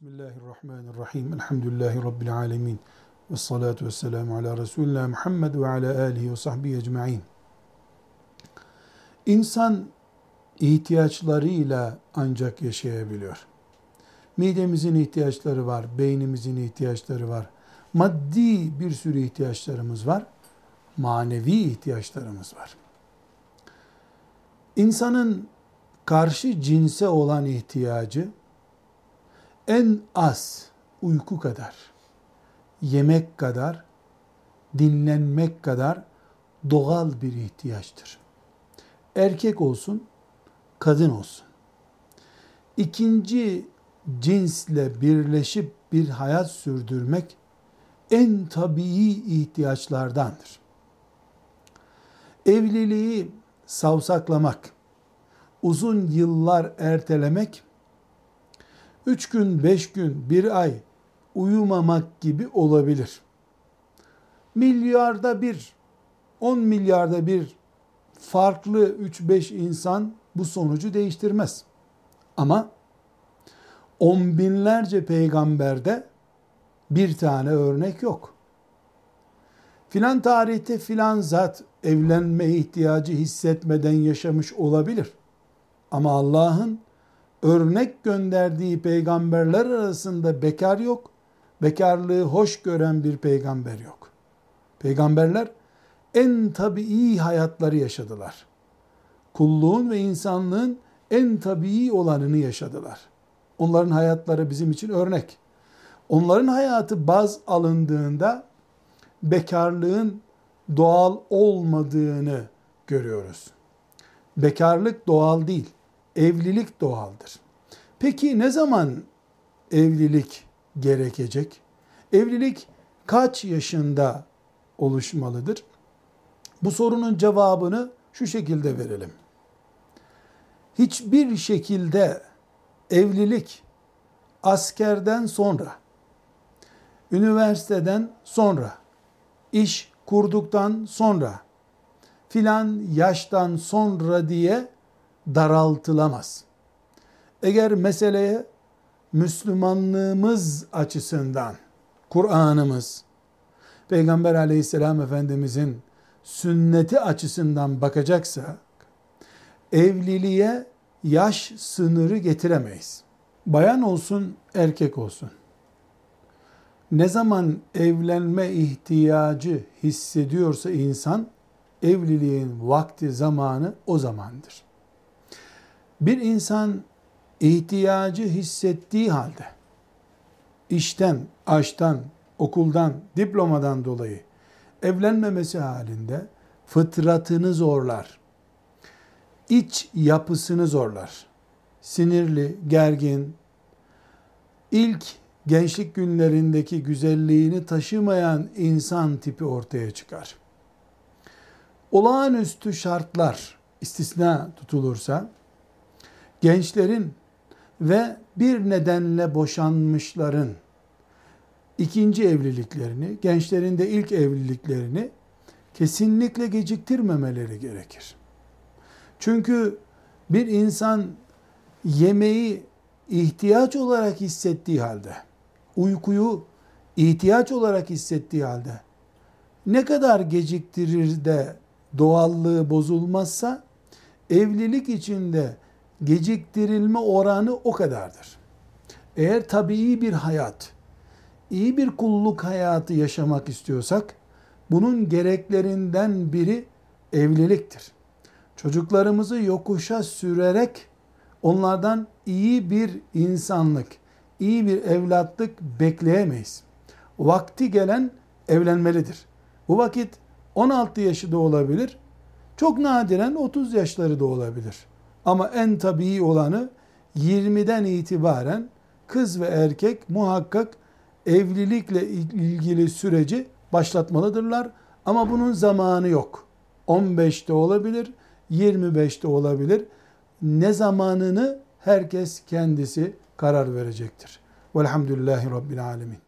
Bismillahirrahmanirrahim. Elhamdülillahi Rabbil alemin. Ve salatu ve selamu ala Resulina Muhammed ve ala alihi ve sahbihi ecma'in. İnsan ihtiyaçlarıyla ancak yaşayabiliyor. Midemizin ihtiyaçları var, beynimizin ihtiyaçları var. Maddi bir sürü ihtiyaçlarımız var. Manevi ihtiyaçlarımız var. İnsanın karşı cinse olan ihtiyacı en az uyku kadar, yemek kadar, dinlenmek kadar doğal bir ihtiyaçtır. Erkek olsun, kadın olsun. İkinci cinsle birleşip bir hayat sürdürmek en tabii ihtiyaçlardandır. Evliliği savsaklamak, uzun yıllar ertelemek üç gün, beş gün, bir ay uyumamak gibi olabilir. Milyarda bir, on milyarda bir farklı üç beş insan bu sonucu değiştirmez. Ama on binlerce peygamberde bir tane örnek yok. Filan tarihte filan zat evlenme ihtiyacı hissetmeden yaşamış olabilir. Ama Allah'ın örnek gönderdiği peygamberler arasında bekar yok. Bekarlığı hoş gören bir peygamber yok. Peygamberler en tabii hayatları yaşadılar. Kulluğun ve insanlığın en tabii olanını yaşadılar. Onların hayatları bizim için örnek. Onların hayatı baz alındığında bekarlığın doğal olmadığını görüyoruz. Bekarlık doğal değil evlilik doğaldır. Peki ne zaman evlilik gerekecek? Evlilik kaç yaşında oluşmalıdır? Bu sorunun cevabını şu şekilde verelim. Hiçbir şekilde evlilik askerden sonra, üniversiteden sonra, iş kurduktan sonra, filan yaştan sonra diye daraltılamaz. Eğer meseleye Müslümanlığımız açısından Kur'an'ımız, Peygamber aleyhisselam efendimizin sünneti açısından bakacaksa evliliğe yaş sınırı getiremeyiz. Bayan olsun, erkek olsun. Ne zaman evlenme ihtiyacı hissediyorsa insan evliliğin vakti zamanı o zamandır. Bir insan ihtiyacı hissettiği halde işten, aştan, okuldan, diplomadan dolayı evlenmemesi halinde fıtratını zorlar. İç yapısını zorlar. Sinirli, gergin, ilk gençlik günlerindeki güzelliğini taşımayan insan tipi ortaya çıkar. Olağanüstü şartlar istisna tutulursa gençlerin ve bir nedenle boşanmışların ikinci evliliklerini, gençlerin de ilk evliliklerini kesinlikle geciktirmemeleri gerekir. Çünkü bir insan yemeği ihtiyaç olarak hissettiği halde, uykuyu ihtiyaç olarak hissettiği halde ne kadar geciktirir de doğallığı bozulmazsa evlilik içinde geciktirilme oranı o kadardır. Eğer tabii bir hayat, iyi bir kulluk hayatı yaşamak istiyorsak, bunun gereklerinden biri evliliktir. Çocuklarımızı yokuşa sürerek onlardan iyi bir insanlık, iyi bir evlatlık bekleyemeyiz. Vakti gelen evlenmelidir. Bu vakit 16 yaşı da olabilir, çok nadiren 30 yaşları da olabilir. Ama en tabii olanı 20'den itibaren kız ve erkek muhakkak evlilikle ilgili süreci başlatmalıdırlar. Ama bunun zamanı yok. 15'te olabilir, 25'te olabilir. Ne zamanını herkes kendisi karar verecektir. Velhamdülillahi Rabbil Alemin.